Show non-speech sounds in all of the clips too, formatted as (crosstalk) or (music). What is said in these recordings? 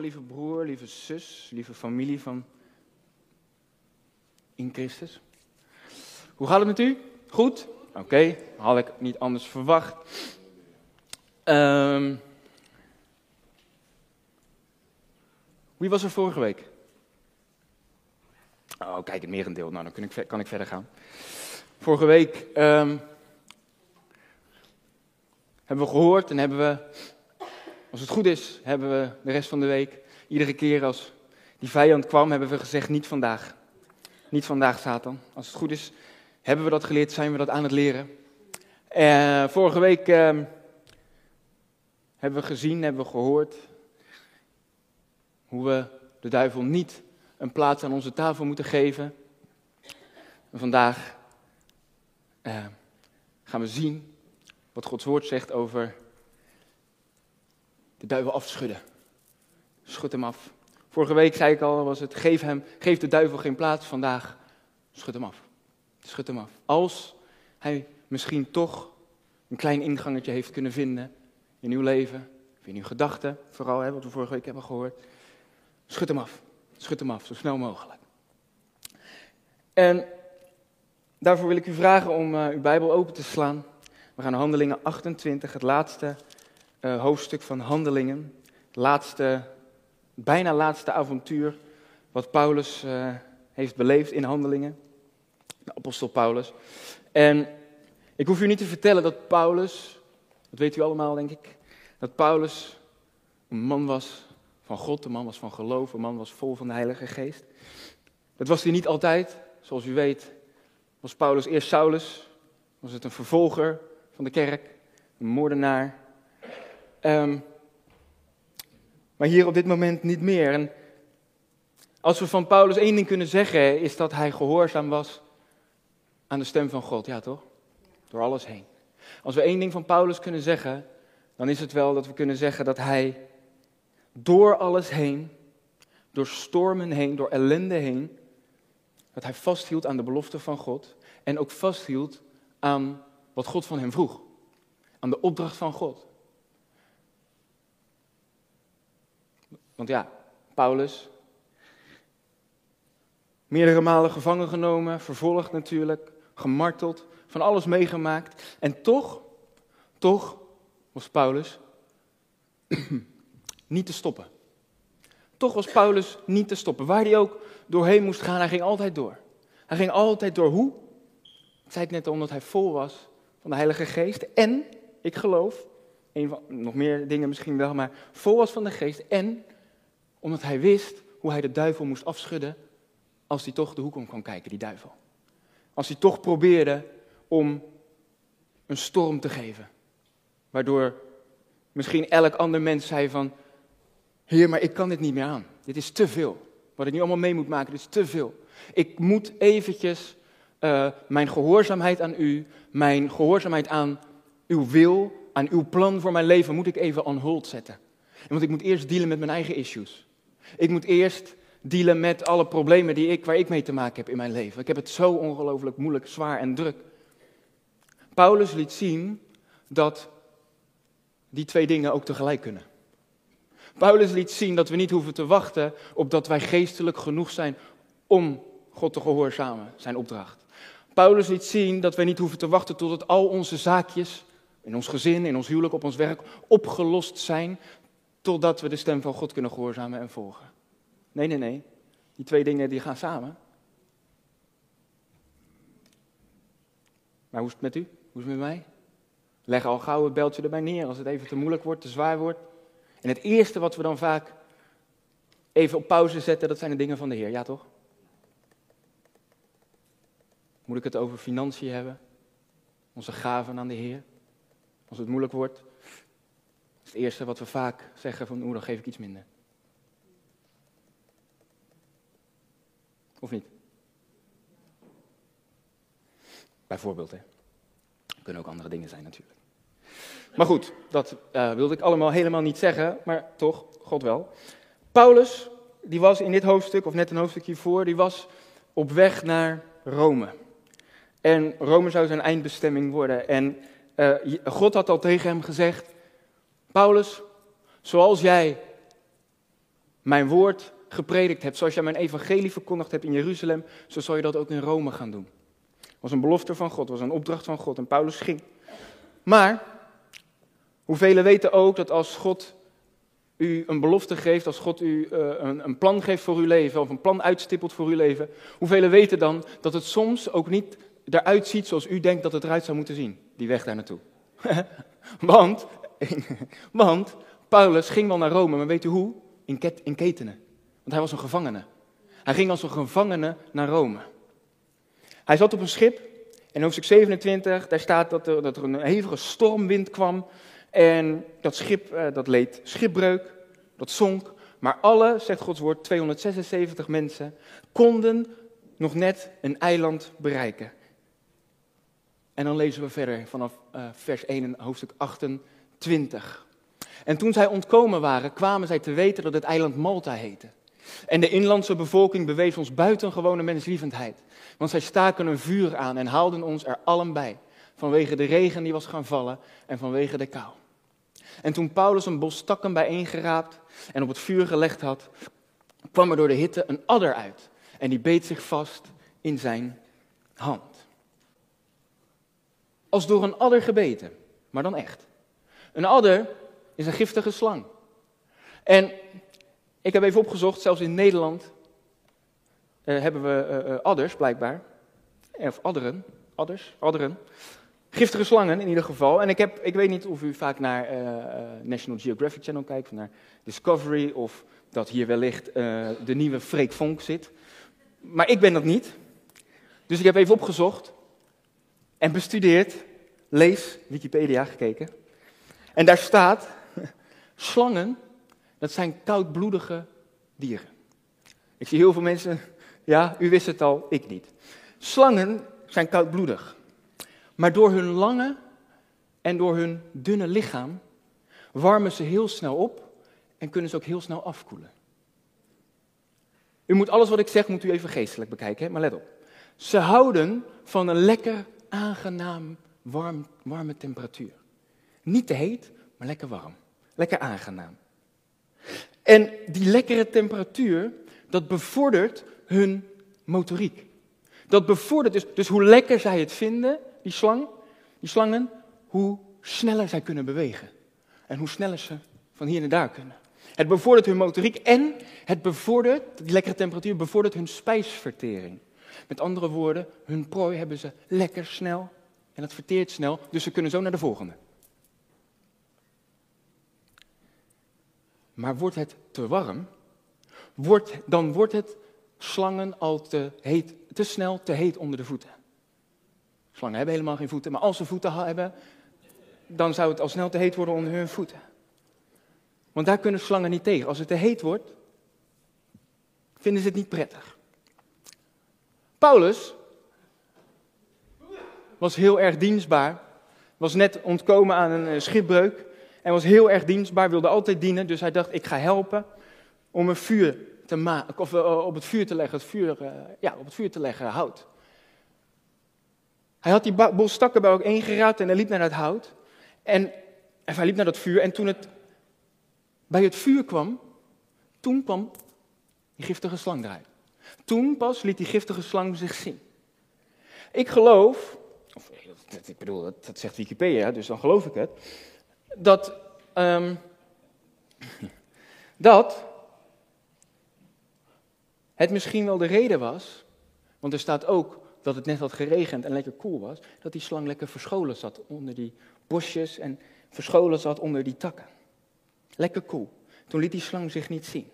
Lieve broer, lieve zus, lieve familie van in Christus. Hoe gaat het met u? Goed? Oké, had ik niet anders verwacht. Ehm, wie was er vorige week? Oh, kijk, het merendeel. Nou, dan kan ik, kan ik verder gaan. Vorige week ehm, hebben we gehoord en hebben we als het goed is, hebben we de rest van de week, iedere keer als die vijand kwam, hebben we gezegd: niet vandaag. Niet vandaag, Satan. Als het goed is, hebben we dat geleerd, zijn we dat aan het leren. Uh, vorige week uh, hebben we gezien, hebben we gehoord hoe we de duivel niet een plaats aan onze tafel moeten geven. En vandaag uh, gaan we zien wat Gods woord zegt over de duivel afschudden. Schud hem af. Vorige week zei ik al, was het, geef, hem, geef de duivel geen plaats. Vandaag, schud hem af. Schud hem af. Als hij misschien toch een klein ingangetje heeft kunnen vinden in uw leven, of in uw gedachten, vooral hè, wat we vorige week hebben gehoord. Schud hem af. Schud hem af, zo snel mogelijk. En daarvoor wil ik u vragen om uh, uw Bijbel open te slaan. We gaan Handelingen 28, het laatste uh, hoofdstuk van Handelingen. Laatste, bijna laatste avontuur wat Paulus uh, heeft beleefd in Handelingen. De apostel Paulus. En ik hoef u niet te vertellen dat Paulus, dat weet u allemaal denk ik, dat Paulus een man was van God, een man was van geloof, een man was vol van de Heilige Geest. Dat was hij niet altijd. Zoals u weet was Paulus eerst Saulus, was het een vervolger van de kerk, een moordenaar, Um, maar hier op dit moment niet meer. En als we van Paulus één ding kunnen zeggen, is dat hij gehoorzaam was aan de stem van God. Ja, toch? Door alles heen. Als we één ding van Paulus kunnen zeggen, dan is het wel dat we kunnen zeggen dat hij door alles heen, door stormen heen, door ellende heen, dat hij vasthield aan de belofte van God en ook vasthield aan wat God van hem vroeg. Aan de opdracht van God. Want ja, Paulus, meerdere malen gevangen genomen, vervolgd natuurlijk, gemarteld, van alles meegemaakt. En toch, toch was Paulus (clears throat) niet te stoppen. Toch was Paulus niet te stoppen. Waar hij ook doorheen moest gaan, hij ging altijd door. Hij ging altijd door. Hoe? Ik zei het net omdat hij vol was van de Heilige Geest. En, ik geloof, van, nog meer dingen misschien wel, maar vol was van de Geest. En omdat hij wist hoe hij de duivel moest afschudden als hij toch de hoek om kwam kijken, die duivel. Als hij toch probeerde om een storm te geven. Waardoor misschien elk ander mens zei van, Heer, maar ik kan dit niet meer aan. Dit is te veel. Wat ik nu allemaal mee moet maken, dit is te veel. Ik moet eventjes uh, mijn gehoorzaamheid aan u, mijn gehoorzaamheid aan uw wil, aan uw plan voor mijn leven, moet ik even on hold zetten. Want ik moet eerst dealen met mijn eigen issues. Ik moet eerst dealen met alle problemen die ik, waar ik mee te maken heb in mijn leven. Ik heb het zo ongelooflijk moeilijk, zwaar en druk. Paulus liet zien dat die twee dingen ook tegelijk kunnen. Paulus liet zien dat we niet hoeven te wachten op dat wij geestelijk genoeg zijn om God te gehoorzamen, zijn opdracht. Paulus liet zien dat wij niet hoeven te wachten totdat al onze zaakjes, in ons gezin, in ons huwelijk, op ons werk, opgelost zijn, totdat we de stem van God kunnen gehoorzamen en volgen. Nee, nee, nee. Die twee dingen die gaan samen. Maar hoe is het met u? Hoe is het met mij? Leg al gauw het beltje erbij neer als het even te moeilijk wordt, te zwaar wordt. En het eerste wat we dan vaak even op pauze zetten, dat zijn de dingen van de Heer. Ja, toch? Moet ik het over financiën hebben? Onze gaven aan de Heer? Als het moeilijk wordt? Het eerste wat we vaak zeggen van, oeh, dan geef ik iets minder. Of niet? Bijvoorbeeld, hè. Kunnen ook andere dingen zijn natuurlijk. Maar goed, dat uh, wilde ik allemaal helemaal niet zeggen, maar toch, God wel. Paulus, die was in dit hoofdstuk, of net een hoofdstuk hiervoor, die was op weg naar Rome. En Rome zou zijn eindbestemming worden. En uh, God had al tegen hem gezegd, Paulus, zoals jij mijn woord gepredikt hebt, zoals jij mijn evangelie verkondigd hebt in Jeruzalem, zo zal je dat ook in Rome gaan doen. Was een belofte van God, was een opdracht van God en Paulus ging. Maar, hoeveel weten ook dat als God u een belofte geeft, als God u uh, een, een, plan geeft voor uw leven, of een plan uitstippelt voor uw leven, hoeveel weten dan dat het soms ook niet eruit ziet zoals u denkt dat het eruit zou moeten zien, die weg daar naartoe. (laughs) want, (laughs) want Paulus ging wel naar Rome, maar weet u hoe? In, ket, ketenen. Want hij was een gevangene. Hij ging als een gevangene naar Rome. Hij zat op een schip. In hoofdstuk 27, daar staat dat er, dat er een hevige stormwind kwam. En dat schip, eh, dat leed schipbreuk, dat zonk. Maar alle, zegt Gods woord, 276 mensen, konden nog net een eiland bereiken. En dan lezen we verder vanaf uh, vers 1 in hoofdstuk 28. En toen zij ontkomen waren, kwamen zij te weten dat het eiland Malta heette. En de inlandse bevolking bewees ons buitengewone menslievendheid. Want zij staken een vuur aan en haalden ons er allen bij. Vanwege de regen die was gaan vallen en vanwege de kou. En toen Paulus een bos takken bijeengeraapt en op het vuur gelegd had, kwam er door de hitte een adder uit. En die beet zich vast in zijn hand. Als door een adder gebeten, maar dan echt. Een adder is een giftige slang. En ik heb even opgezocht, zelfs in Nederland uh, hebben we uh, adders blijkbaar. Of adderen, adders, adderen. Giftige slangen in ieder geval. En ik, heb, ik weet niet of u vaak naar uh, National Geographic Channel kijkt, of naar Discovery, of dat hier wellicht de nieuwe Freek Vonk zit. Maar ik ben dat niet. Dus ik heb even opgezocht en bestudeerd, lees Wikipedia gekeken. En daar staat, (laughs) slangen, dat zijn koudbloedige dieren. Ik zie heel veel mensen, ja, u wist het al, ik niet. Slangen zijn koudbloedig. Maar door hun lange en door hun dunne lichaam warmen ze heel snel op en kunnen ze ook heel snel afkoelen. U moet alles wat ik zeg, moet u even geestelijk bekijken, hè? maar let op. Ze houden van een lekker, aangenaam, warm, warme temperatuur. Niet te heet, maar lekker warm. Lekker aangenaam. En die lekkere temperatuur, dat bevordert hun motoriek. Dat bevordert dus, dus hoe lekker zij het vinden, die slang, die slangen, hoe sneller zij kunnen bewegen. En hoe sneller ze van hier naar daar kunnen. Het bevordert hun motoriek en het bevordert, die lekkere temperatuur, bevordert hun spijsvertering. Met andere woorden, hun prooi hebben ze lekker snel en het verteert snel, dus ze kunnen zo naar de volgende. Maar wordt het te warm, wordt, dan wordt het slangen al te, heet, te snel te heet onder de voeten. Slangen hebben helemaal geen voeten, maar als ze voeten hebben, dan zou het al snel te heet worden onder hun voeten. Want daar kunnen slangen niet tegen. Als het te heet wordt, vinden ze het niet prettig. Paulus was heel erg dienstbaar, was net ontkomen aan een eh, schipbreuk en was heel erg dienstbaar, wilde altijd dienen. Dus hij dacht, ik ga helpen om een vuur te maken, of uh, op het vuur te leggen, het vuur, uh, ja, op het vuur te leggen, hout. Hij had die bos stakken bij elkaar en hij liep naar het hout. En, hij liep naar dat vuur en toen het bij het vuur kwam, toen kwam die giftige slang eruit. Toen pas liet die giftige slang zich zien. Ik geloof, of ik bedoel, dat, dat zegt Wikipedia, dus dan geloof ik het, dat, um, dat het misschien wel de reden was, want er staat ook dat het net had geregend en lekker koel was, dat die slang lekker verscholen zat onder die bosjes en verscholen zat onder die takken. Lekker koel. Toen liet die slang zich niet zien.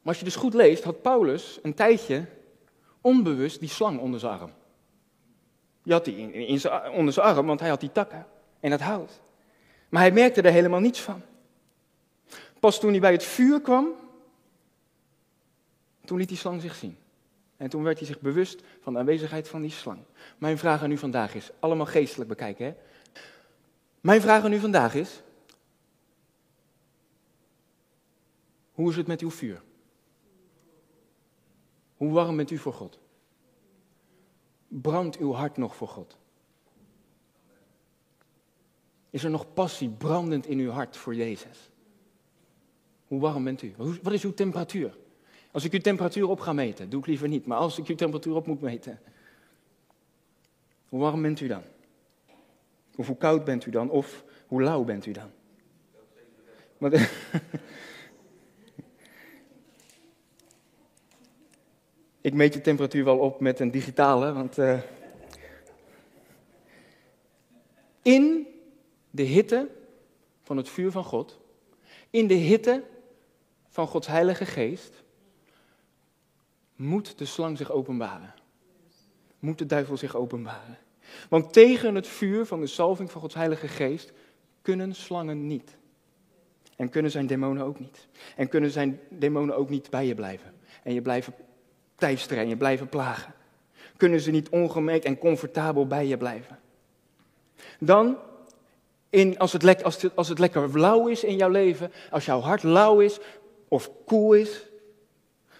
Maar als je dus goed leest, had Paulus een tijdje onbewust die slang onder zijn arm. Die had die onder zijn arm, want hij had die takken en het hout. Maar hij merkte er helemaal niets van. Pas toen hij bij het vuur kwam, toen liet die slang zich zien. En toen werd hij zich bewust van de aanwezigheid van die slang. Mijn vraag aan u vandaag is, allemaal geestelijk bekijken hè. Mijn vraag aan u vandaag is, hoe is het met uw vuur? Hoe warm bent u voor God? Brandt uw hart nog voor God? Is er nog passie brandend in uw hart voor Jezus? Hoe warm bent u? Wat is uw temperatuur? Als ik uw temperatuur op ga meten, doe ik liever niet, maar als ik uw temperatuur op moet meten, hoe warm bent u dan? Of hoe koud bent u dan? Of hoe lauw bent u dan? (laughs) ik meet je temperatuur wel op met een digitale, want uh, in de hitte van het vuur van God, in de hitte van Gods Heilige Geest, moet de slang zich openbaren. Moet de duivel zich openbaren. Want tegen het vuur van de salving van Gods Heilige Geest kunnen slangen niet. En kunnen zijn demonen ook niet. En kunnen zijn demonen ook niet bij je blijven. En je blijven teisteren en je blijven plagen. Kunnen ze niet ongemerkt en comfortabel bij je blijven. Dan, als, het als, als het lekker lauw is in jouw leven, als jouw hart lauw is of koel is,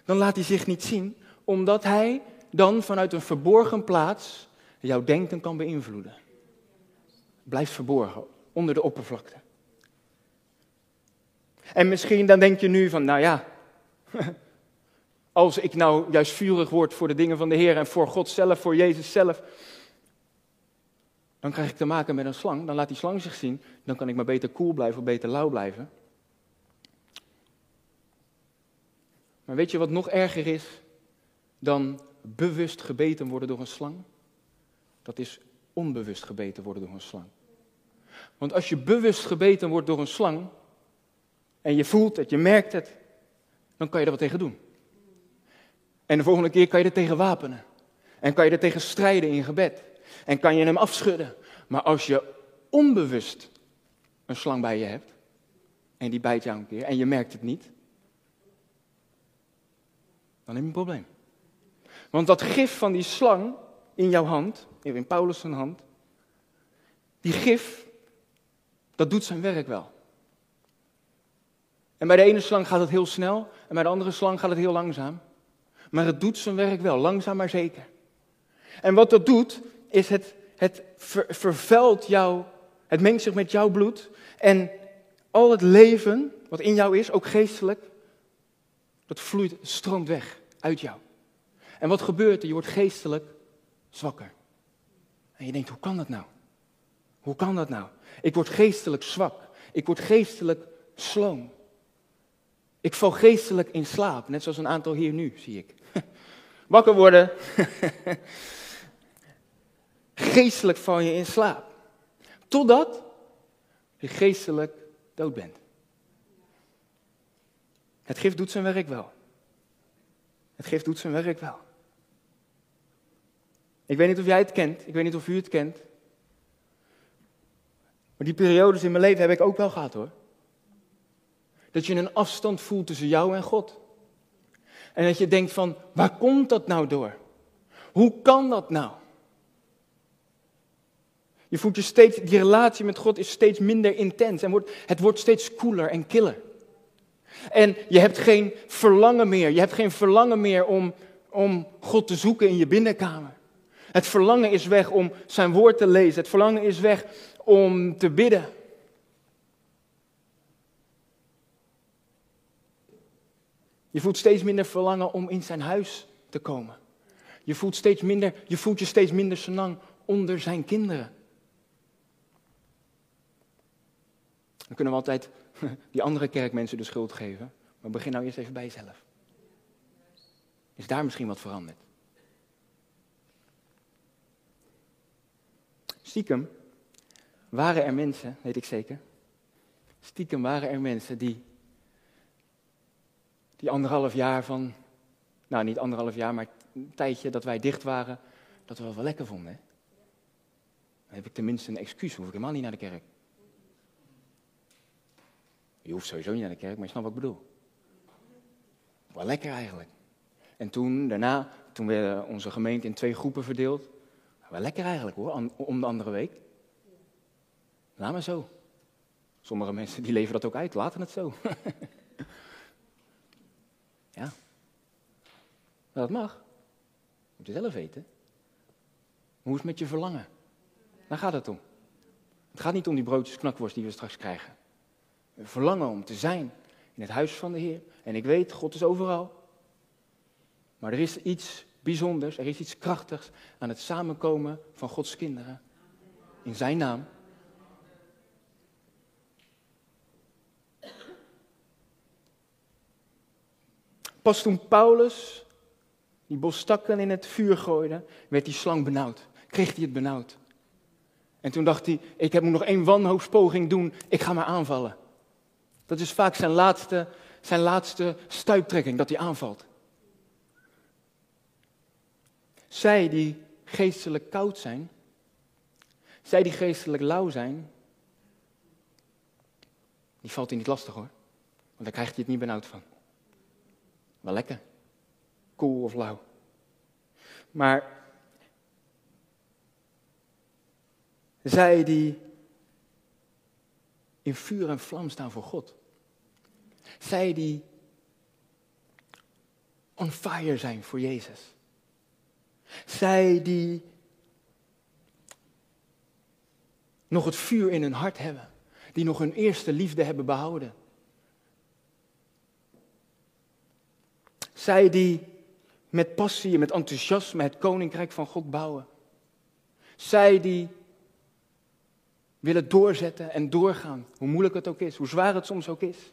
dan laat hij zich niet zien, omdat hij dan vanuit een verborgen plaats jouw denken kan beïnvloeden. Blijft verborgen, onder de oppervlakte. En misschien dan denk je nu van, nou ja, (laughs) als ik nou juist vurig word voor de dingen van de Heer en voor God zelf, voor Jezus zelf, dan krijg ik te maken met een slang. Dan laat die slang zich zien, dan kan ik maar beter koel blijven of beter lauw blijven. Maar weet je wat nog erger is dan bewust gebeten worden door een slang? Dat is onbewust gebeten worden door een slang. Want als je bewust gebeten wordt door een slang, en je voelt het, je merkt het, dan kan je er wat tegen doen. En de volgende keer kan je er tegen wapenen. En kan je er tegen strijden in gebed. En kan je hem afschudden. Maar als je onbewust een slang bij je hebt, en die bijt jou een keer, en je merkt het niet, dan heb je een probleem. Want dat gif van die slang in jouw hand, in Paulus' hand, die gif, dat doet zijn werk wel. En bij de ene slang gaat het heel snel en bij de andere slang gaat het heel langzaam. Maar het doet zijn werk wel, langzaam maar zeker. En wat dat doet, is het, het vervuilt jou, het mengt zich met jouw bloed. En al het leven wat in jou is, ook geestelijk, dat vloeit, stroomt weg uit jou. En wat gebeurt er? Je wordt geestelijk zwakker. En je denkt, hoe kan dat nou? Hoe kan dat nou? Ik word geestelijk zwak. Ik word geestelijk sloom. Ik val geestelijk in slaap, net zoals een aantal hier nu, zie ik. (laughs) Wakker worden. (laughs) geestelijk val je in slaap. Totdat je geestelijk dood bent. Het gif doet zijn werk wel. Het gif doet zijn werk wel. Ik weet niet of jij het kent, ik weet niet of u het kent. Maar die periodes in mijn leven heb ik ook wel gehad hoor. Dat je een afstand voelt tussen jou en God. En dat je denkt van, waar komt dat nou door? Hoe kan dat nou? Je voelt je steeds, die relatie met God is steeds minder intens en wordt, het wordt steeds koeler en killer. En je hebt geen verlangen meer, je hebt geen verlangen meer om, om God te zoeken in je binnenkamer. Het verlangen is weg om zijn woord te lezen, het verlangen is weg om te bidden. Je voelt steeds minder verlangen om in zijn huis te komen. Je voelt, steeds minder, je voelt je steeds minder senang onder zijn kinderen. Dan kunnen we altijd (laughs) die andere kerkmensen de schuld geven. Maar begin nou eerst even bij jezelf. Is daar misschien wat veranderd? Stiekem waren er mensen, weet ik zeker. Stiekem waren er mensen die die anderhalf jaar van, nou niet anderhalf jaar, maar een tijdje dat wij dicht waren, dat we wel lekker vonden. Hè? Dan heb ik tenminste een excuus, hoef ik helemaal niet naar de kerk. Je hoeft sowieso niet naar de kerk, maar je snapt wat ik bedoel. Wel lekker eigenlijk. En toen, daarna, toen werd onze gemeente in twee groepen verdeeld. Wel lekker eigenlijk hoor, om de andere week. Laat maar zo. Sommige mensen die leven dat ook uit, laten het zo. (laughs) Ja. Maar dat mag. Moet je zelf weten. Hoe is het met je verlangen? Daar gaat het om. Het gaat niet om die broodjes knakworst die we straks krijgen. Verlangen om te zijn in het huis van de Heer. En ik weet, God is overal. Maar er is iets bijzonders, er is iets krachtigs aan het samenkomen van Gods kinderen. In Zijn naam. Pas toen Paulus die bosstakken in het vuur gooide, werd die slang benauwd. Kreeg hij het benauwd. En toen dacht hij, ik heb nog één wanhoopspoging doen, ik ga maar aanvallen. Dat is vaak zijn laatste, zijn laatste stuiptrekking, dat hij aanvalt. Zij die geestelijk koud zijn, zij die geestelijk lauw zijn, die valt hij niet lastig hoor. Want daar krijgt hij het niet benauwd van. Wel lekker. Koel of lauw. Maar zij die in vuur en vlam staan voor God. Zij die on fire zijn voor Jezus. Zij die nog het vuur in hun hart hebben. Die nog hun eerste liefde hebben behouden. Zij die met passie en met enthousiasme het koninkrijk van God bouwen. Zij die willen doorzetten en doorgaan, hoe moeilijk het ook is, hoe zwaar het soms ook is.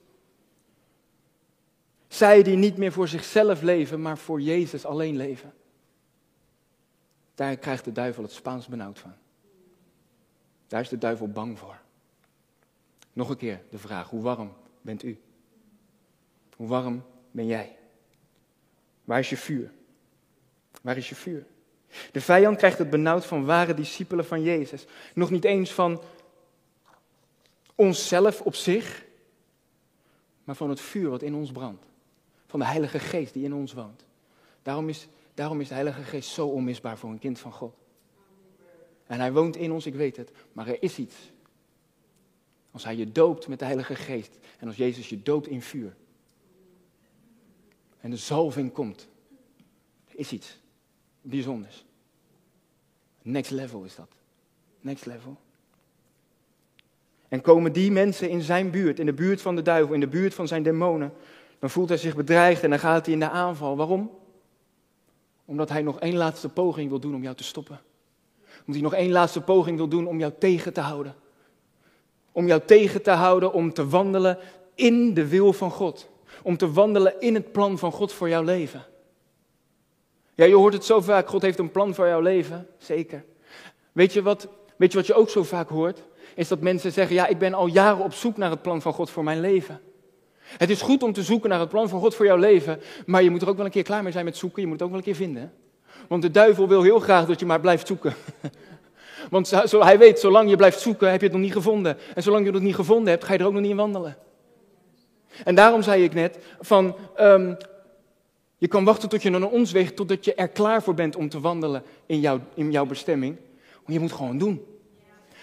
Zij die niet meer voor zichzelf leven, maar voor Jezus alleen leven. Daar krijgt de duivel het Spaans benauwd van. Daar is de duivel bang voor. Nog een keer de vraag, hoe warm bent u? Hoe warm ben jij? Waar is je vuur? Waar is je vuur? De vijand krijgt het benauwd van ware discipelen van Jezus. Nog niet eens van onszelf op zich, maar van het vuur wat in ons brandt. Van de Heilige Geest die in ons woont. Daarom is, daarom is de Heilige Geest zo onmisbaar voor een kind van God. En hij woont in ons, ik weet het, maar er is iets. Als hij je doopt met de Heilige Geest en als Jezus je doopt in vuur. En de zalving komt. Er is iets bijzonders. Next level is dat. Next level. En komen die mensen in zijn buurt, in de buurt van de duivel, in de buurt van zijn demonen, dan voelt hij zich bedreigd en dan gaat hij in de aanval. Waarom? Omdat hij nog één laatste poging wil doen om jou te stoppen. Omdat hij nog één laatste poging wil doen om jou tegen te houden. Om jou tegen te houden om te wandelen in de wil van God. Om te wandelen in het plan van God voor jouw leven. Ja, je hoort het zo vaak, God heeft een plan voor jouw leven. Zeker. Weet je wat, weet je, wat je ook zo vaak hoort? is dat mensen zeggen, ja, ik ben al jaren op zoek naar het plan van God voor mijn leven. Het is goed om te zoeken naar het plan van God voor jouw leven, maar je moet er ook wel een keer klaar mee zijn met zoeken, je moet het ook wel een keer vinden. Want de duivel wil heel graag dat je maar blijft zoeken. (laughs) Want hij weet, zolang je blijft zoeken, heb je het nog niet gevonden. En zolang je het niet gevonden hebt, ga je er ook nog niet in wandelen. En daarom zei ik net, van, um, je kan wachten tot je naar ons weegt, totdat je er klaar voor bent om te wandelen in, jouw in jouw bestemming. Je moet gewoon doen.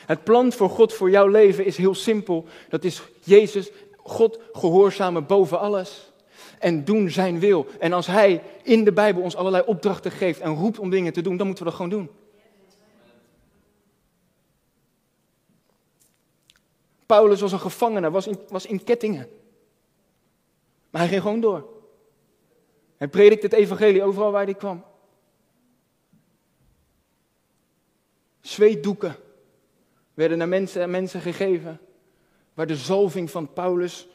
Het plan voor God voor jouw leven is heel simpel. Dat is Jezus, God gehoorzamen boven alles. En doen zijn wil. En als Hij in de Bijbel ons allerlei opdrachten geeft en roept om dingen te doen, dan moeten we dat gewoon doen. Paulus was een gevangene, was in, was in kettingen. Maar hij ging gewoon door. Hij predikte het evangelie overal waar hij kwam. Zweetdoeken werden naar mensen en mensen gegeven. Waar de zalving van Paulus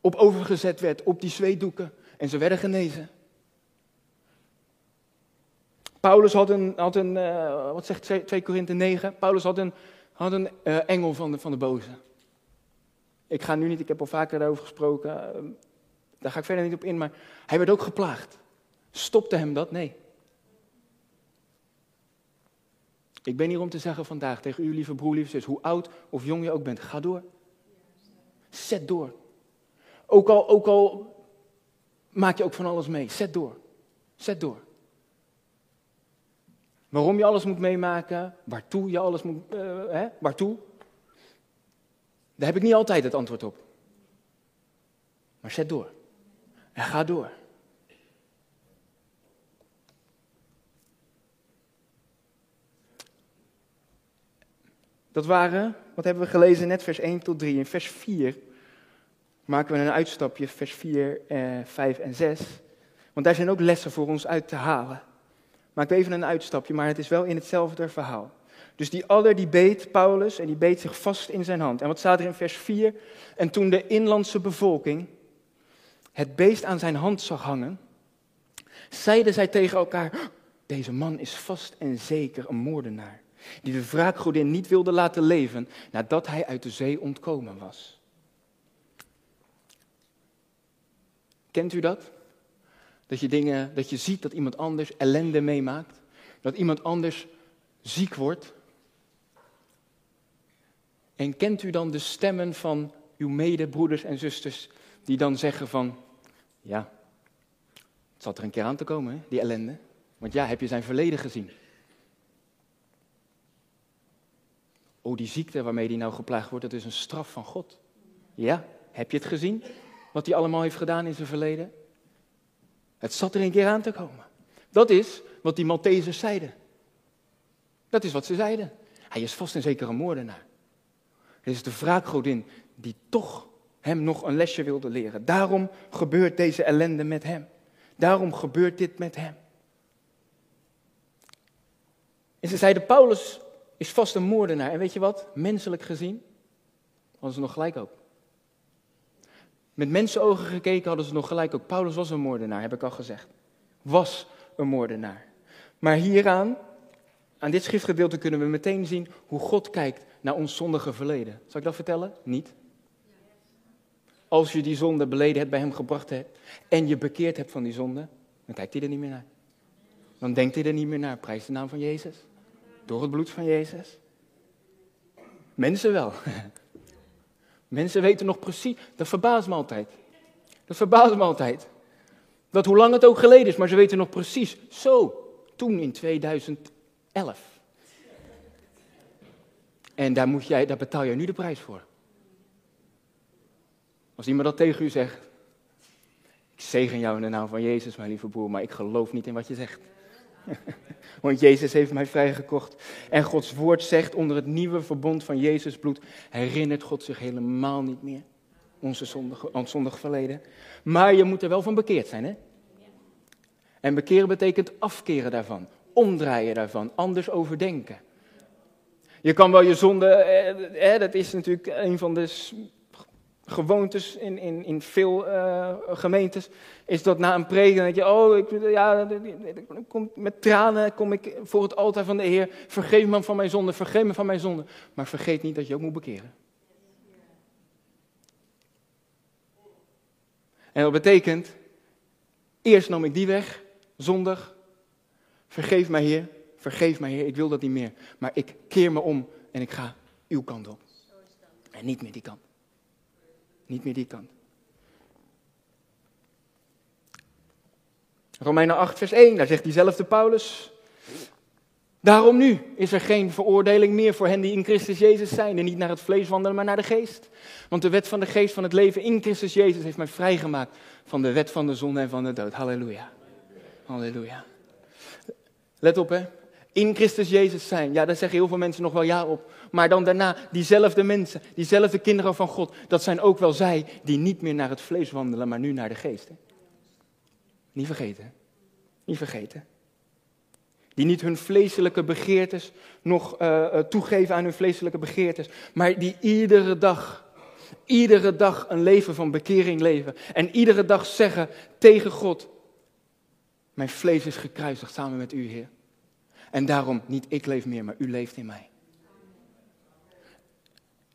op overgezet werd, op die zweetdoeken. En ze werden genezen. Paulus had een, had een uh, wat zegt 2 Korinthe 9? Paulus had een, had een uh, engel van de, van de boze. Ik ga nu niet, ik heb al vaker daarover gesproken, uh, daar ga ik verder niet op in, maar hij werd ook geplaagd. Stopte hem dat? Nee. Ik ben hier om te zeggen vandaag tegen u, lieve broer, lieve zus, hoe oud of jong je ook bent, ga door. Zet door. Ook al, ook al maak je ook van alles mee, zet door. Zet door. Waarom je alles moet meemaken, waartoe je alles moet, uh, hè, waartoe? Daar heb ik niet altijd het antwoord op. Maar zet door. En ga door. Dat waren, wat hebben we gelezen, net vers 1 tot 3. In vers 4 maken we een uitstapje, vers 4, eh, 5 en 6. Want daar zijn ook lessen voor ons uit te halen. Maak even een uitstapje, maar het is wel in hetzelfde verhaal. Dus die adder die beet Paulus en die beet zich vast in zijn hand. En wat staat er in vers 4? En toen de inlandse bevolking het beest aan zijn hand zag hangen, zeiden zij tegen elkaar, deze man is vast en zeker een moordenaar, die de wraakgodin niet wilde laten leven nadat hij uit de zee ontkomen was. Kent u dat? Dat je dingen, dat je ziet dat iemand anders ellende meemaakt, dat iemand anders ziek wordt. En kent u dan de stemmen van uw medebroeders en zusters die dan zeggen van, ja, het zat er een keer aan te komen, die ellende. Want ja, heb je zijn verleden gezien? Oh, die ziekte waarmee hij nou geplaagd wordt, dat is een straf van God. Ja, heb je het gezien? Wat hij allemaal heeft gedaan in zijn verleden? Het zat er een keer aan te komen. Dat is wat die Maltesers zeiden. Dat is wat ze zeiden. Hij is vast en zeker een moordenaar. Het is de wraakgodin die toch hem nog een lesje wilde leren. Daarom gebeurt deze ellende met hem. Daarom gebeurt dit met hem. En ze zeiden, Paulus is vast een moordenaar. En weet je wat? Menselijk gezien hadden ze nog gelijk ook. Met mensenogen gekeken hadden ze nog gelijk ook. Paulus was een moordenaar, heb ik al gezegd. Was een moordenaar. Maar hieraan, aan dit schriftgedeelte kunnen we meteen zien hoe God kijkt naar ons zondige verleden. Zal ik dat vertellen? Niet. Als je die zonde beleden hebt, bij hem gebracht hebt en je bekeerd hebt van die zonde, dan kijkt hij er niet meer naar. Dan denkt hij er niet meer naar. Prijs de naam van Jezus. Door het bloed van Jezus. Mensen wel. (laughs) Mensen weten nog precies, dat verbaast me altijd. Dat verbaast me altijd. Dat hoe lang het ook geleden is, maar ze weten nog precies. Zo, toen in 2011. En daar, moet jij, daar betaal jij nu de prijs voor. Als iemand dat tegen u zegt, ik zegen jou in de naam van Jezus, mijn lieve broer, maar ik geloof niet in wat je zegt. (laughs) Want Jezus heeft mij vrijgekocht. En Gods woord zegt onder het nieuwe verbond van Jezus bloed, herinnert God zich helemaal niet meer. Onze zondige, ons zondig verleden. Maar je moet er wel van bekeerd zijn, hè? En bekeren betekent afkeren daarvan, omdraaien daarvan, anders overdenken. Je kan wel je zonde, eh, eh, dat is natuurlijk een van de gewoontes in, in, in veel uh, gemeentes, is dat na een preek, dan je, oh, ik, ja, kom, met tranen kom ik voor het altaar van de Heer, vergeef me van mijn zonde, vergeef me van mijn zonde. Maar vergeet niet dat je ook moet bekeren. En dat betekent, eerst nam ik die weg, zondig, vergeef mij Heer, vergeef mij Heer, ik wil dat niet meer. Maar ik keer me om en ik ga uw kant op. En niet meer die kant. Niet meer die kant. Romeinen 8, vers 1, daar zegt diezelfde Paulus. Daarom nu is er geen veroordeling meer voor hen die in Christus Jezus zijn en niet naar het vlees wandelen, maar naar de geest. Want de wet van de geest van het leven in Christus Jezus heeft mij vrijgemaakt van de wet van de zonde en van de dood. Halleluja. Halleluja. Let op hè, in Christus Jezus zijn. Ja, daar zeggen heel veel mensen nog wel ja op. Maar dan daarna, diezelfde mensen, diezelfde kinderen van God, dat zijn ook wel zij die niet meer naar het vlees wandelen, maar nu naar de geest. Hè? Niet vergeten. Niet vergeten. Die niet hun vleeselijke begeertes nog uh, toegeven aan hun vleeselijke begeertes, maar die iedere dag, iedere dag een leven van bekering leven. En iedere dag zeggen tegen God, mijn vlees is gekruisigd samen met u, Heer. En daarom niet ik leef meer, maar u leeft in mij.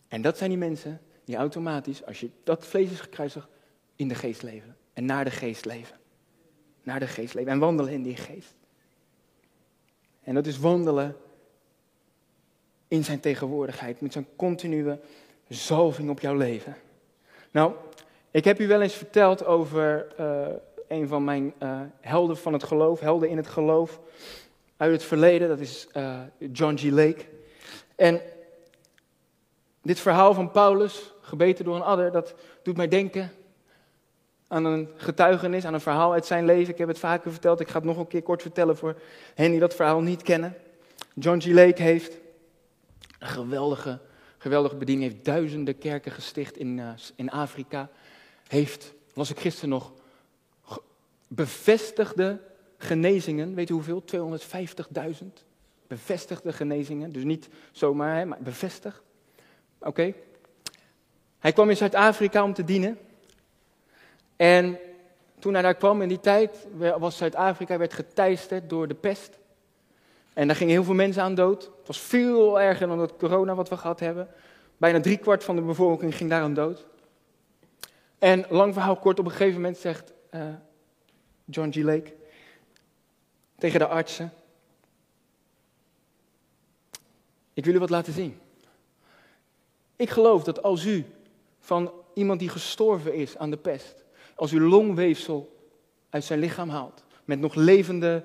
En dat zijn die mensen die automatisch, als je dat vlees is gekruisigd, in de geest leven. En naar de geest leven. Naar de geest leven. En wandelen in die geest. En dat is wandelen in zijn tegenwoordigheid. Met zijn continue zalving op jouw leven. Nou, ik heb u wel eens verteld over uh, een van mijn uh, helden van het geloof. Helden in het geloof uit het verleden, dat is uh, John G. Lake. En dit verhaal van Paulus, gebeten door een adder, dat doet mij denken aan een getuigenis, aan een verhaal uit zijn leven. Ik heb het vaker verteld, ik ga het nog een keer kort vertellen voor hen die dat verhaal niet kennen. John G. Lake heeft een geweldige, geweldige bediening, heeft duizenden kerken gesticht in, uh, in Afrika. heeft, was ik gisteren nog, bevestigde genezingen, weet u hoeveel? 250.000 bevestigde genezingen. Dus niet zomaar, hè, maar bevestigd. Oké. Hij kwam in Zuid-Afrika om te dienen. En toen hij daar kwam in die tijd, was Zuid-Afrika werd geteisterd door de pest. En daar gingen heel veel mensen aan dood. Het was veel erger dan het corona wat we gehad hebben. Bijna driekwart van de bevolking ging daar aan dood. En lang verhaal kort, op een gegeven moment zegt uh, John G. Lake tegen de artsen: Ik wil u wat laten zien. Ik geloof dat als u van iemand die gestorven is aan de pest, als u longweefsel uit zijn lichaam haalt, met nog levende,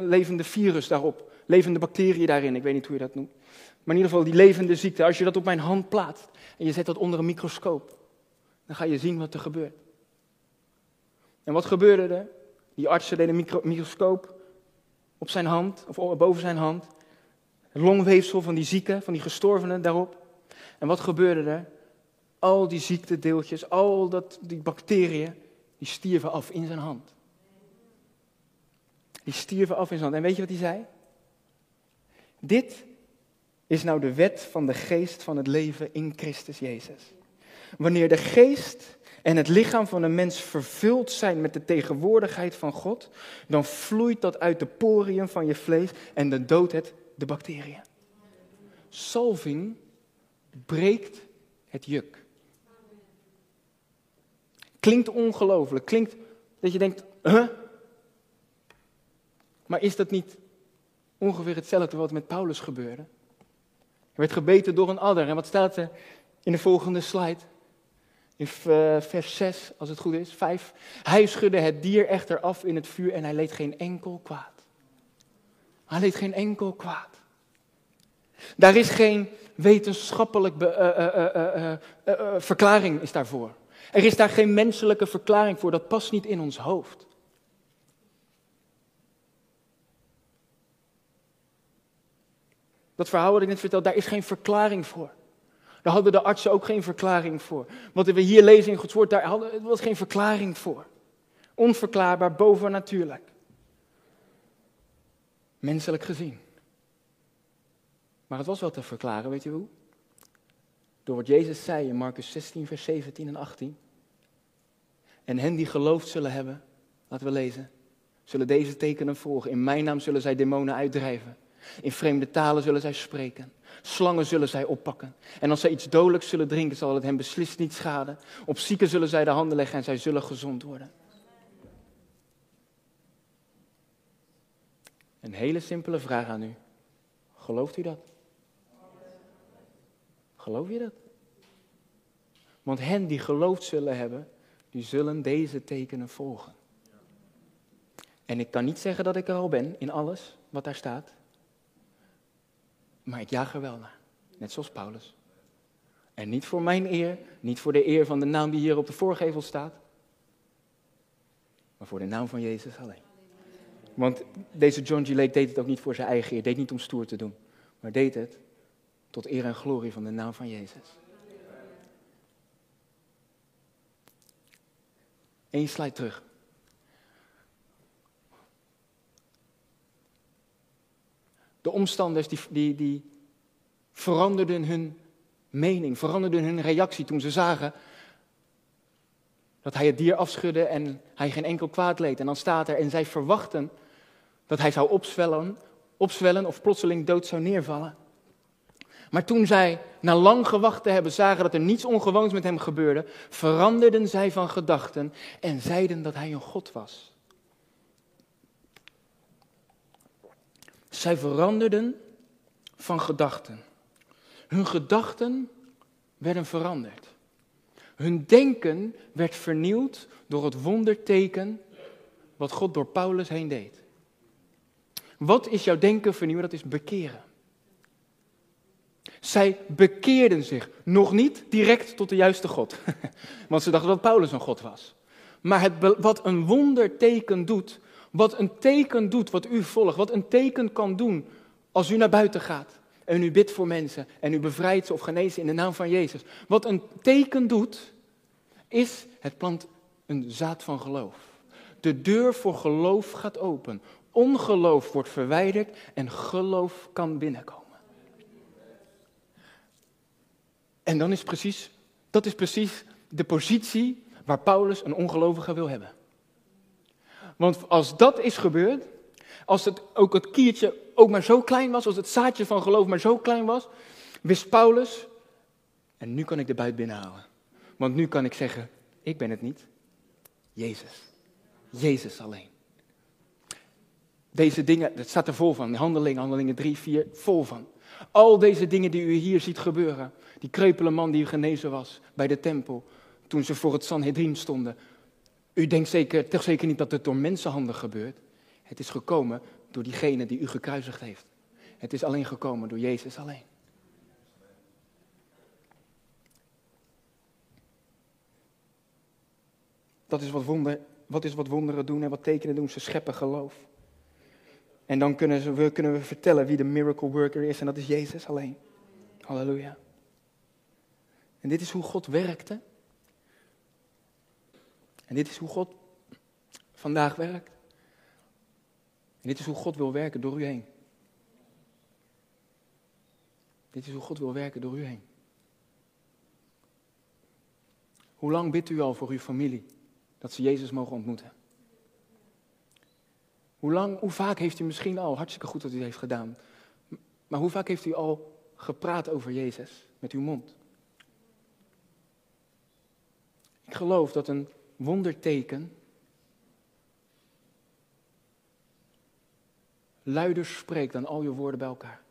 levende virus daarop, levende bacteriën daarin, ik weet niet hoe je dat noemt. Maar in ieder geval die levende ziekte, als je dat op mijn hand plaatst en je zet dat onder een microscoop, dan ga je zien wat er gebeurt. En wat gebeurde er? Die artsen deden een microscoop op zijn hand, of boven zijn hand. Het longweefsel van die zieke, van die gestorvenen daarop. En wat gebeurde er? Al die ziektedeeltjes, al dat, die bacteriën, die stierven af in zijn hand. Die stierven af in zijn hand. En weet je wat hij zei? Dit is nou de wet van de geest van het leven in Christus Jezus. Wanneer de geest en het lichaam van een mens vervuld zijn met de tegenwoordigheid van God, dan vloeit dat uit de poriën van je vlees en dan doodt het de bacteriën. Salving breekt het juk. Klinkt ongelooflijk, klinkt dat je denkt, huh? Maar is dat niet ongeveer hetzelfde wat met Paulus gebeurde? Hij werd gebeten door een adder. En wat staat er in de volgende slide? In eh, vers 6, als het goed is, 5. Hij schudde het dier echter af in het vuur en hij leed geen enkel kwaad. Hij leed geen enkel kwaad. Daar is geen wetenschappelijk uh, uh, verklaring is daarvoor. Er is daar geen menselijke verklaring voor, dat past niet in ons hoofd. Dat verhaal wat ik net vertelde, daar is geen verklaring voor. Daar hadden de artsen ook geen verklaring voor. Wat we hier lezen in Gods woord, daar hadden, was geen verklaring voor. Onverklaarbaar, bovennatuurlijk. Menselijk gezien. Maar het was wel te verklaren, weet je hoe? Door wat Jezus zei in Marcus 16, vers 17 en 18. En hen die geloofd zullen hebben, laten we lezen, zullen deze tekenen volgen. In mijn naam zullen zij demonen uitdrijven. In vreemde talen zullen zij spreken. Slangen zullen zij oppakken. En als zij iets dodelijks zullen drinken, zal het hen beslist niet schaden. Op zieken zullen zij de handen leggen en zij zullen gezond worden. Een hele simpele vraag aan u. Gelooft u dat? Geloof je dat? Want hen die geloofd zullen hebben, die zullen deze tekenen volgen. En ik kan niet zeggen dat ik er al ben in alles wat daar staat. Maar ik jaag er wel naar. Net zoals Paulus. En niet voor mijn eer, niet voor de eer van de naam die hier op de voorgevel staat. Maar voor de naam van Jezus alleen. Want deze John G. Lake deed het ook niet voor zijn eigen eer, deed niet om stoer te doen. Maar deed het tot eer en glorie van de naam van Jezus. Eén slide terug. De omstanders die, die, die veranderden hun mening, veranderden hun reactie toen ze zagen dat hij het dier afschudde en hij geen enkel kwaad leed. En dan staat er, en zij verwachten dat hij zou opzwellen, opzwellen of plotseling dood zou neervallen. Maar toen zij na lang gewacht te hebben zagen dat er niets ongewoons met hem gebeurde, veranderden zij van gedachten en zeiden dat hij een God was. Zij veranderden van gedachten. Hun gedachten werden veranderd. Hun denken werd vernieuwd door het wonderteken wat God door Paulus heen deed. Wat is jouw denken vernieuwen? Dat is bekeren. Zij bekeerden zich nog niet direct tot de juiste God. (laughs) Want ze dachten dat Paulus een God was. Maar het, wat een wonderteken doet, wat een teken doet wat u volgt, wat een teken kan doen als u naar buiten gaat En u bidt voor mensen en u bevrijdt ze of geneest ze in de naam van Jezus. Wat een teken doet, is het plant een zaad van geloof. De deur voor geloof gaat open. Ongeloof wordt verwijderd en geloof kan binnenkomen. En dan is precies, dat is precies de positie waar Paulus een ongelovige wil hebben. Want als dat is gebeurd, als het, ook het kiertje ook maar zo klein was, als het zaadje van geloof maar zo klein was, wist Paulus, en nu kan ik de buit binnenhalen. Want nu kan ik zeggen, ik ben het niet, Jezus. Jezus alleen. Deze dingen, dat staat er vol van, handelingen, handelingen 3, 4, vol van. Al deze dingen die u hier ziet gebeuren, die kreupele man die genezen was bij de tempel, toen ze voor het Sanhedrin stonden. U denkt zeker, toch zeker niet dat het door mensenhanden gebeurt. Het is gekomen door diegene die u gekruisigd heeft. Het is alleen gekomen door Jezus alleen. Dat is wat, wonder, wat is wat wonderen doen en wat tekenen doen. Ze scheppen geloof. En dan kunnen, ze, we, kunnen we vertellen wie de miracle worker is en dat is Jezus alleen. Halleluja. En dit is hoe God werkte. En dit is hoe God vandaag werkt. En dit is hoe God wil werken door u heen. Dit is hoe God wil werken door u heen. Hoe lang bidt u al voor uw familie dat ze Jezus mogen ontmoeten? Hoe lang, hoe vaak heeft u misschien al, hartstikke goed dat u heeft gedaan, maar hoe vaak heeft u al gepraat over Jezus met uw mond? Ik geloof dat een wonderteken luider spreekt dan al je woorden bij elkaar.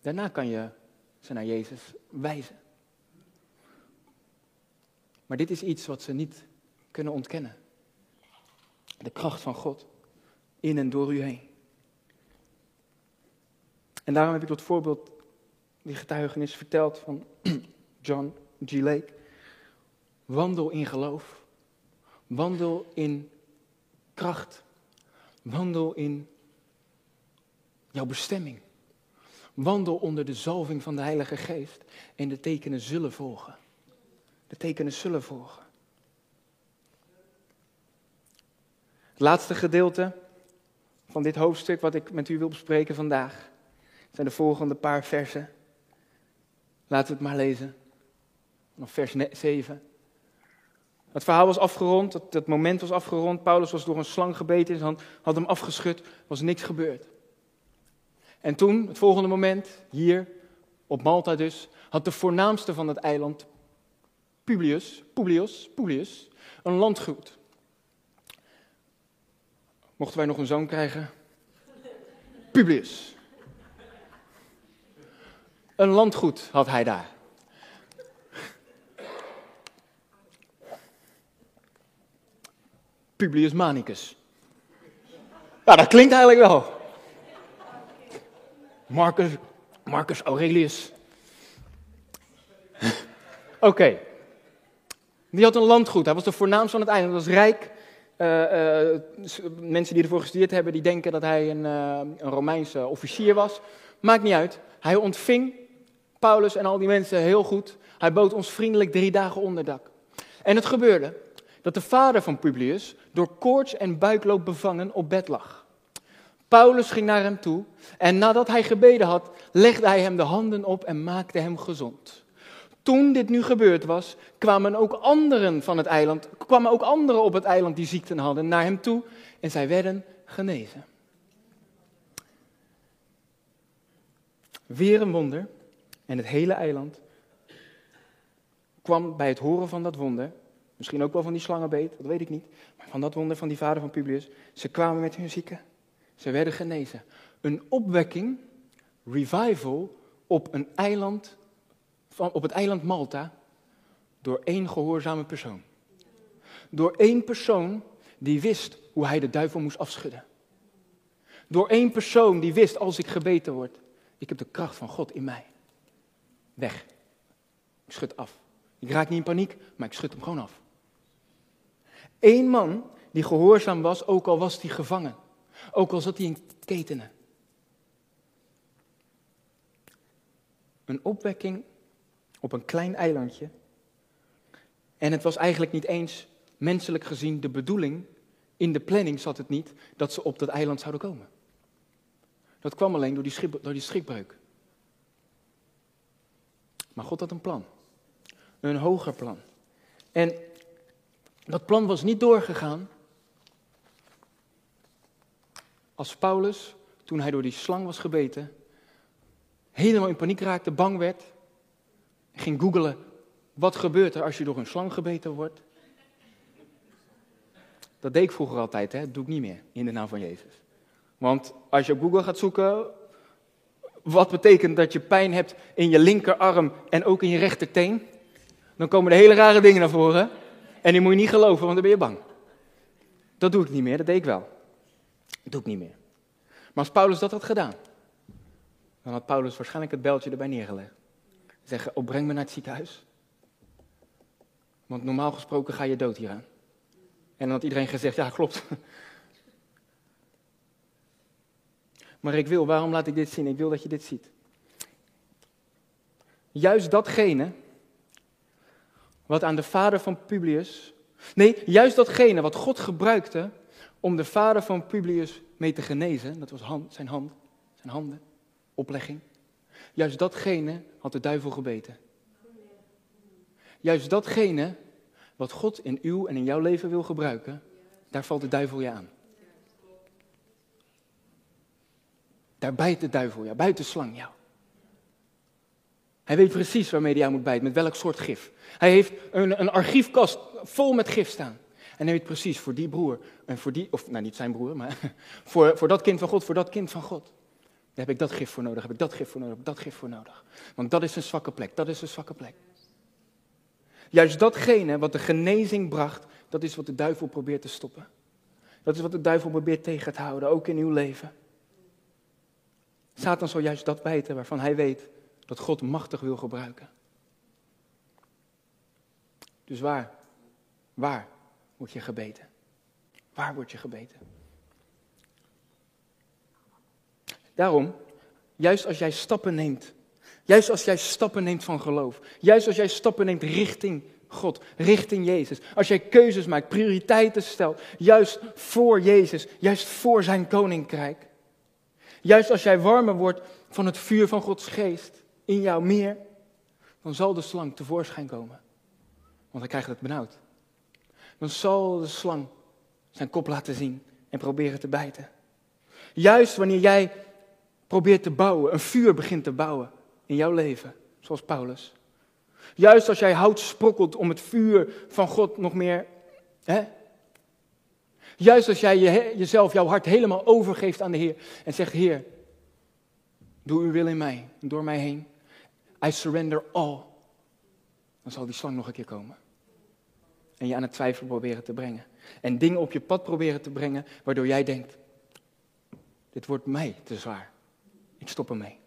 Daarna kan je ze naar Jezus wijzen. Maar dit is iets wat ze niet kunnen ontkennen. De kracht van God in en door u heen. En daarom heb ik tot voorbeeld die getuigenis verteld van (clears throat) John G. Lake. Wandel in geloof. Wandel in kracht. Wandel in jouw bestemming. Wandel onder de zalving van de Heilige Geest. En de tekenen zullen volgen. De tekenen zullen volgen. Het laatste gedeelte van dit hoofdstuk wat ik met u wil bespreken vandaag zijn de volgende paar versen. Laten we het maar lezen. Nog vers 7. Het verhaal was afgerond, het, moment was afgerond. Paulus was door een slang gebeten in zijn hand, had hem afgeschud, was niks gebeurd. En toen, het volgende moment, hier op Malta dus, had de voornaamste van het eiland, Publius, Publius, Publius, een landgoed. Mochten wij nog een zoon krijgen? Publius. Een landgoed had hij daar. Publius Manicus. Ja, dat klinkt eigenlijk wel. Marcus, Marcus Aurelius. Oké. Die had een landgoed. Hij was de voornaamste van het eiland. Hij was rijk. Uh, uh, mensen die ervoor gestudeerd hebben, die denken dat hij een, uh, een Romeinse officier was. Maakt niet uit. Hij ontving Paulus en al die mensen heel goed. Hij bood ons vriendelijk drie dagen onderdak. En het gebeurde dat de vader van Publius door koorts en buikloop bevangen op bed lag. Paulus ging naar hem toe en nadat hij gebeden had, legde hij hem de handen op en maakte hem gezond. Toen dit nu gebeurd was, kwamen ook anderen van het eiland, kwamen ook anderen op het eiland die ziekten hadden naar hem toe en zij werden genezen. Weer een wonder en het hele eiland kwam bij het horen van dat wonder Misschien ook wel van die slangenbeet, dat weet ik niet. Maar van dat wonder van die vader van Publius. Ze kwamen met hun zieken. Ze werden genezen. Een opwekking, revival, op, een eiland, op het eiland Malta. Door één gehoorzame persoon. Door één persoon die wist hoe hij de duivel moest afschudden. Door één persoon die wist, als ik gebeten word, ik heb de kracht van God in mij. Weg. Ik schud af. Ik raak niet in paniek, maar ik schud hem gewoon af. Eén man die gehoorzaam was, ook al was hij gevangen. Ook al zat hij in ketenen. Een opwekking op een klein eilandje. En het was eigenlijk niet eens menselijk gezien de bedoeling, in de planning zat het niet, dat ze op dat eiland zouden komen. Dat kwam alleen door die, schip, door die. Maar God had een plan. Een hoger plan. En dat plan was niet doorgegaan als Paulus, toen hij door die slang was gebeten, helemaal in paniek raakte, bang werd, ging googelen, wat gebeurt er als je door een slang gebeten wordt? Dat deed ik vroeger altijd, hè? dat doe ik niet meer, in de naam van Jezus. Want als je op Google gaat zoeken, wat betekent dat je pijn hebt in je linkerarm en ook in je rechterteen, dan komen er hele rare dingen naar voren. En die moet je niet geloven, want dan ben je bang. Dat doe ik niet meer, dat deed ik wel. Dat doe ik niet meer. Maar als Paulus dat had gedaan, dan had Paulus waarschijnlijk het beltje erbij neergelegd. Zeggen, oh breng me naar het ziekenhuis. Want normaal gesproken ga je dood hieraan. En dan had iedereen gezegd, ja klopt. (laughs) Maar ik wil, waarom laat ik dit zien? Ik wil dat je dit ziet. Juist datgene wat aan de vader van Publius, nee, juist datgene wat God gebruikte om de vader van Publius mee te genezen, dat was hand, zijn hand, zijn handen, oplegging. Juist datgene had de duivel gebeten. Juist datgene wat God in uw en in jouw leven wil gebruiken, daar valt de duivel je aan. Daar bijt de duivel jou, buiten slang jou. Hij weet precies waarmee hij jou moet bijten, met welk soort gif. Hij heeft een, een archiefkast vol met gif staan. En hij weet precies voor die broer en voor die, of nou niet zijn broer, maar (laughs) voor, voor dat kind van God, voor dat kind van God. Daar heb ik dat gif voor nodig, heb ik dat gif voor nodig, heb ik dat gif voor nodig. Want dat is een zwakke plek, dat is een zwakke plek. Juist datgene wat de genezing bracht, dat is wat de duivel probeert te stoppen. Dat is wat de duivel probeert tegen te houden, ook in uw leven. Satan zal juist dat bijten waarvan hij weet dat God machtig wil gebruiken. Dus waar, waar word je gebeten? Waar word je gebeten? Daarom, juist als jij stappen neemt, juist als jij stappen neemt van geloof, juist als jij stappen neemt richting God, richting Jezus, als jij keuzes maakt, prioriteiten stelt, juist voor Jezus, juist voor zijn koninkrijk, juist als jij warmer wordt van het vuur van Gods geest in jou meer, dan zal de slang tevoorschijn komen. Want hij krijgt het benauwd. Dan zal de slang zijn kop laten zien en proberen te bijten. Juist wanneer jij probeert te bouwen, een vuur begint te bouwen in jouw leven, zoals Paulus. Juist als jij hout sprokkelt om het vuur van God nog meer. Hè? Juist als jij je, jezelf, jouw hart helemaal overgeeft aan de Heer en zegt: Heer, doe uw wil in mij, door mij heen. I surrender all. Dan zal die slang nog een keer komen. En je aan het twijfelen proberen te brengen. En dingen op je pad proberen te brengen waardoor jij denkt: dit wordt mij te zwaar. Ik stop ermee.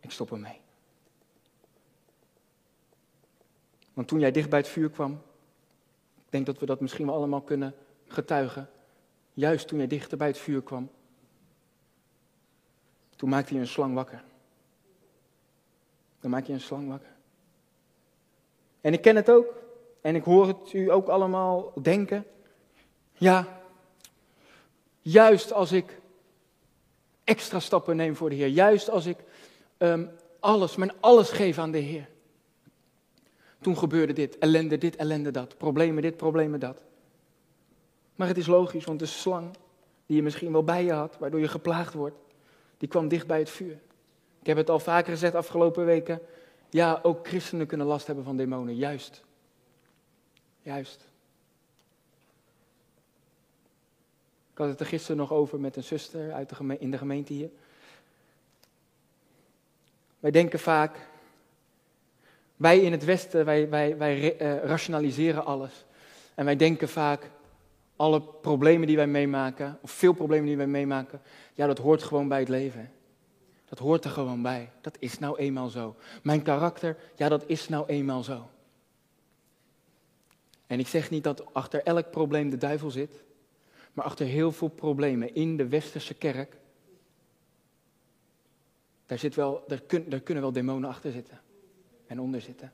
Ik stop ermee. Want toen jij dicht bij het vuur kwam, ik denk dat we dat misschien wel allemaal kunnen getuigen. Juist toen jij dichter bij het vuur kwam, toen maakte je een slang wakker. Dan maak je een slang wakker. En ik ken het ook. En ik hoor het u ook allemaal denken. Ja, juist als ik extra stappen neem voor de Heer. Juist als ik um, alles, mijn alles geef aan de Heer. Toen gebeurde dit, ellende dit, ellende dat. Problemen dit, problemen dat. Maar het is logisch, want de slang die je misschien wel bij je had, waardoor je geplaagd wordt, die kwam dicht bij het vuur. Ik heb het al vaker gezegd afgelopen weken. Ja, ook christenen kunnen last hebben van demonen. Juist. Juist. Ik had het er gisteren nog over met een zuster uit de in de gemeente hier. Wij denken vaak, wij in het Westen, wij, wij, wij uh, rationaliseren alles. En wij denken vaak, alle problemen die wij meemaken, of veel problemen die wij meemaken, ja, dat hoort gewoon bij het leven. Dat hoort er gewoon bij. Dat is nou eenmaal zo. Mijn karakter, ja, dat is nou eenmaal zo. En ik zeg niet dat achter elk probleem de duivel zit, maar achter heel veel problemen in de westerse kerk daar, zit wel, daar, daar kunnen wel demonen achter zitten en onder zitten.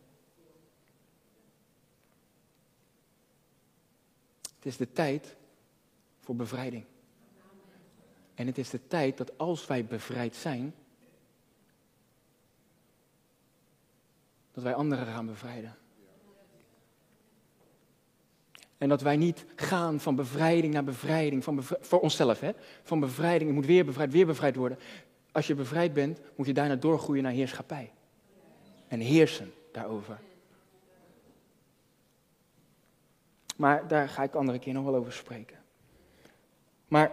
Het is de tijd voor bevrijding. En het is de tijd dat als wij bevrijd zijn, dat wij anderen gaan bevrijden. En dat wij niet gaan van bevrijding naar bevrijding, van voor onszelf, hè? van bevrijding, ik moet weer bevrijd, weer bevrijd worden. Als je bevrijd bent, moet je daarna doorgroeien naar heerschappij. En heersen daarover. Maar daar ga ik andere keer nog wel over spreken. Maar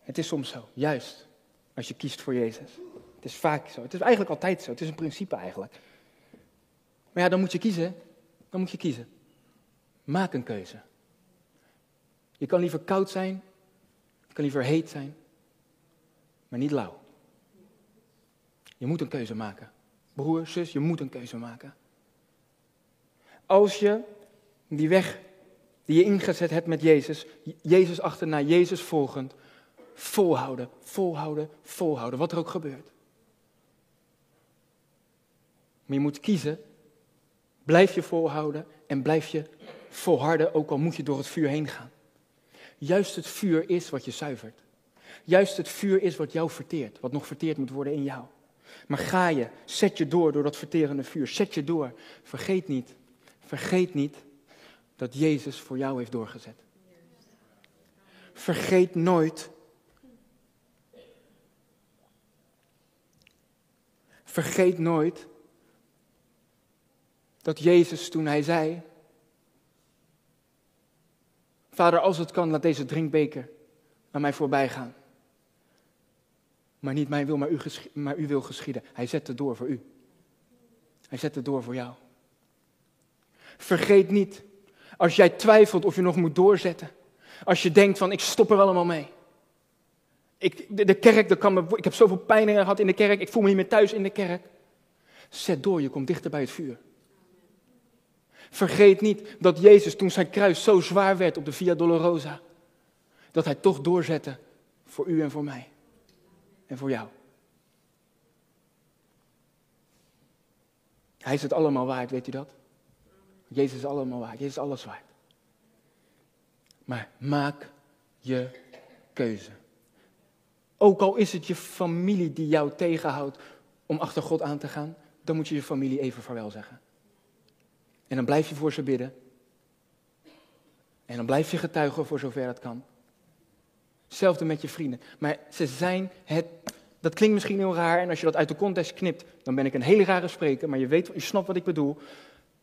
het is soms zo, juist als je kiest voor Jezus. Het is vaak zo. Het is eigenlijk altijd zo. Het is een principe eigenlijk. Maar ja, dan moet je kiezen. Dan moet je kiezen. Maak een keuze. Je kan liever koud zijn, je kan liever heet zijn, maar niet lauw. Je moet een keuze maken. Broer, zus, je moet een keuze maken. Als je die weg die je ingezet hebt met Jezus, Jezus achterna, Jezus volgend, volhouden, volhouden, volhouden, wat er ook gebeurt. Maar je moet kiezen, blijf je volhouden en blijf je volharden, ook al moet je door het vuur heen gaan. Juist het vuur is wat je zuivert. Juist het vuur is wat jou verteert, wat nog verteerd moet worden in jou. Maar ga je, zet je door door dat verterende vuur, zet je door. Vergeet niet, vergeet niet dat Jezus voor jou heeft doorgezet. Vergeet nooit. Vergeet nooit dat Jezus toen hij zei: Vader, als het kan, laat deze drinkbeker aan mij voorbij gaan. Maar niet mijn wil, maar u, maar wil geschieden. Hij zette door voor u. Hij zette door voor jou. Vergeet niet, als jij twijfelt of je nog moet doorzetten. Als je denkt van, ik stop er allemaal mee. Ik, de, kerk, ik heb zoveel pijn gehad in de kerk, ik voel me niet meer thuis in de kerk. Zet door, je komt dichter bij het vuur. Vergeet niet dat Jezus toen zijn kruis zo zwaar werd op de Via Dolorosa, dat hij toch doorzette voor u en voor mij. En voor jou. Hij is het allemaal waard, weet u dat? Jezus is allemaal waard. Jezus is alles waard. Maar maak je keuze. Ook al is het je familie die jou tegenhoudt om achter God aan te gaan, dan moet je je familie even vaarwel zeggen. En dan blijf je voor ze bidden. En dan blijf je getuigen voor zover het kan. Hetzelfde met je vrienden. Maar ze zijn het. Dat klinkt misschien heel raar en als je dat uit de context knipt, dan ben ik een hele rare spreker, maar je weet, je snapt wat ik bedoel.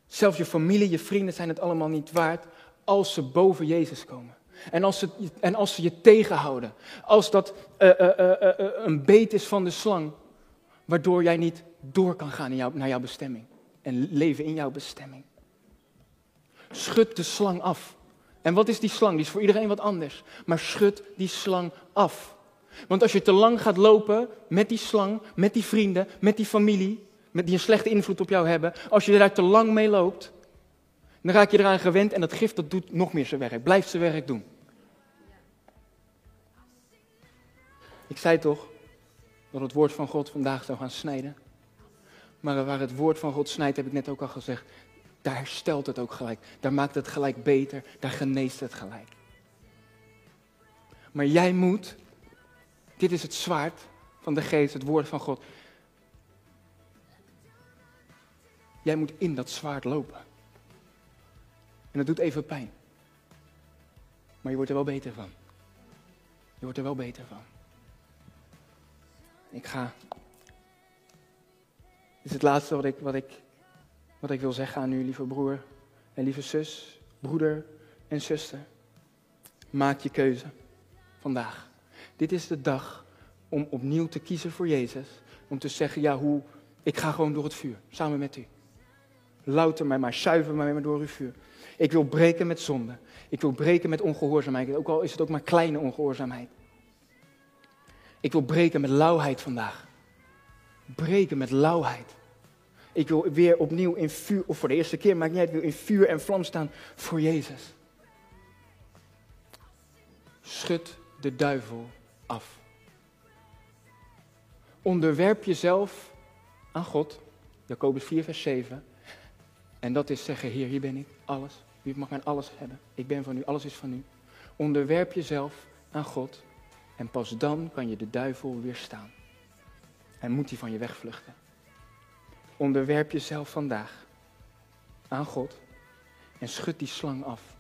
Zelfs je familie, je vrienden zijn het allemaal niet waard als ze boven Jezus komen. En als ze, en als ze je tegenhouden. Als dat uh, uh, uh, een beet is van de slang, waardoor jij niet door kan gaan naar jouw bestemming. En leven in jouw bestemming. Schud de slang af. En wat is die slang? Die is voor iedereen wat anders. Maar schud die slang af. Want als je te lang gaat lopen met die slang, met die vrienden, met die familie, met die een slechte invloed op jou hebben, als je daar te lang mee loopt, dan raak je eraan gewend en dat gift dat doet nog meer zijn werk, blijft zijn werk doen. Ik zei toch dat het woord van God vandaag zou gaan snijden. Maar waar het woord van God snijdt, heb ik net ook al gezegd, daar herstelt het ook gelijk. Daar maakt het gelijk beter, daar geneest het gelijk. Maar jij moet, dit is het zwaard van de geest, het woord van God. Jij moet in dat zwaard lopen. En dat doet even pijn. Maar je wordt er wel beter van. Je wordt er wel beter van. Ik ga. Dit is het laatste wat ik, wat ik, wat ik wil zeggen aan u, lieve broer en lieve zus, broeder en zuster. Maak je keuze vandaag. Dit is de dag om opnieuw te kiezen voor Jezus. Om te zeggen, ja, hoe, ik ga gewoon door het vuur, samen met u. Louter mij maar, zuiver mij maar door uw vuur. Ik wil breken met zonde. Ik wil breken met ongehoorzaamheid, ook al is het ook maar kleine ongehoorzaamheid. Ik wil breken met lauwheid vandaag. Breken met lauwheid. Ik wil weer opnieuw in vuur, of voor de eerste keer, maakt niet uit, wil in vuur en vlam staan voor Jezus. Schud de duivel af. Onderwerp jezelf aan God. Jacobus 4, vers 7. En dat is zeggen, Heer, hier ben ik, alles. U mag mijn alles hebben. Ik ben van u, alles is van u. Onderwerp jezelf aan God. En pas dan kan je de duivel weerstaan. En moet hij van je wegvluchten. Onderwerp jezelf vandaag aan God. En schud die slang af.